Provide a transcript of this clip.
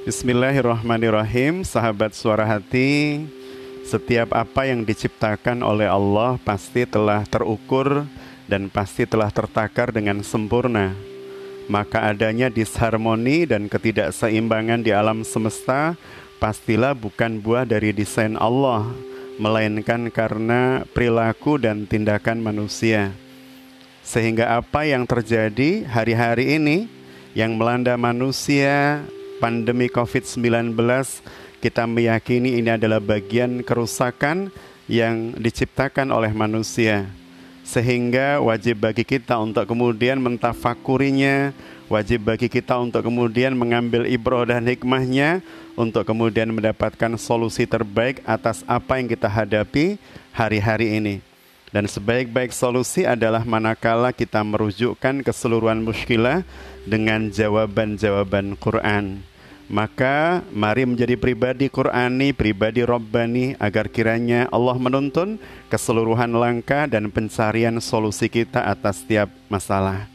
Bismillahirrahmanirrahim, sahabat suara hati. Setiap apa yang diciptakan oleh Allah pasti telah terukur dan pasti telah tertakar dengan sempurna. Maka adanya disharmoni dan ketidakseimbangan di alam semesta pastilah bukan buah dari desain Allah, melainkan karena perilaku dan tindakan manusia. Sehingga apa yang terjadi hari-hari ini yang melanda manusia, pandemi COVID-19, kita meyakini ini adalah bagian kerusakan yang diciptakan oleh manusia sehingga wajib bagi kita untuk kemudian mentafakurinya, wajib bagi kita untuk kemudian mengambil ibroh dan hikmahnya, untuk kemudian mendapatkan solusi terbaik atas apa yang kita hadapi hari-hari ini. Dan sebaik-baik solusi adalah manakala kita merujukkan keseluruhan muskilah dengan jawaban-jawaban Quran. Maka mari menjadi pribadi Qurani, pribadi Rabbani agar kiranya Allah menuntun keseluruhan langkah dan pencarian solusi kita atas setiap masalah.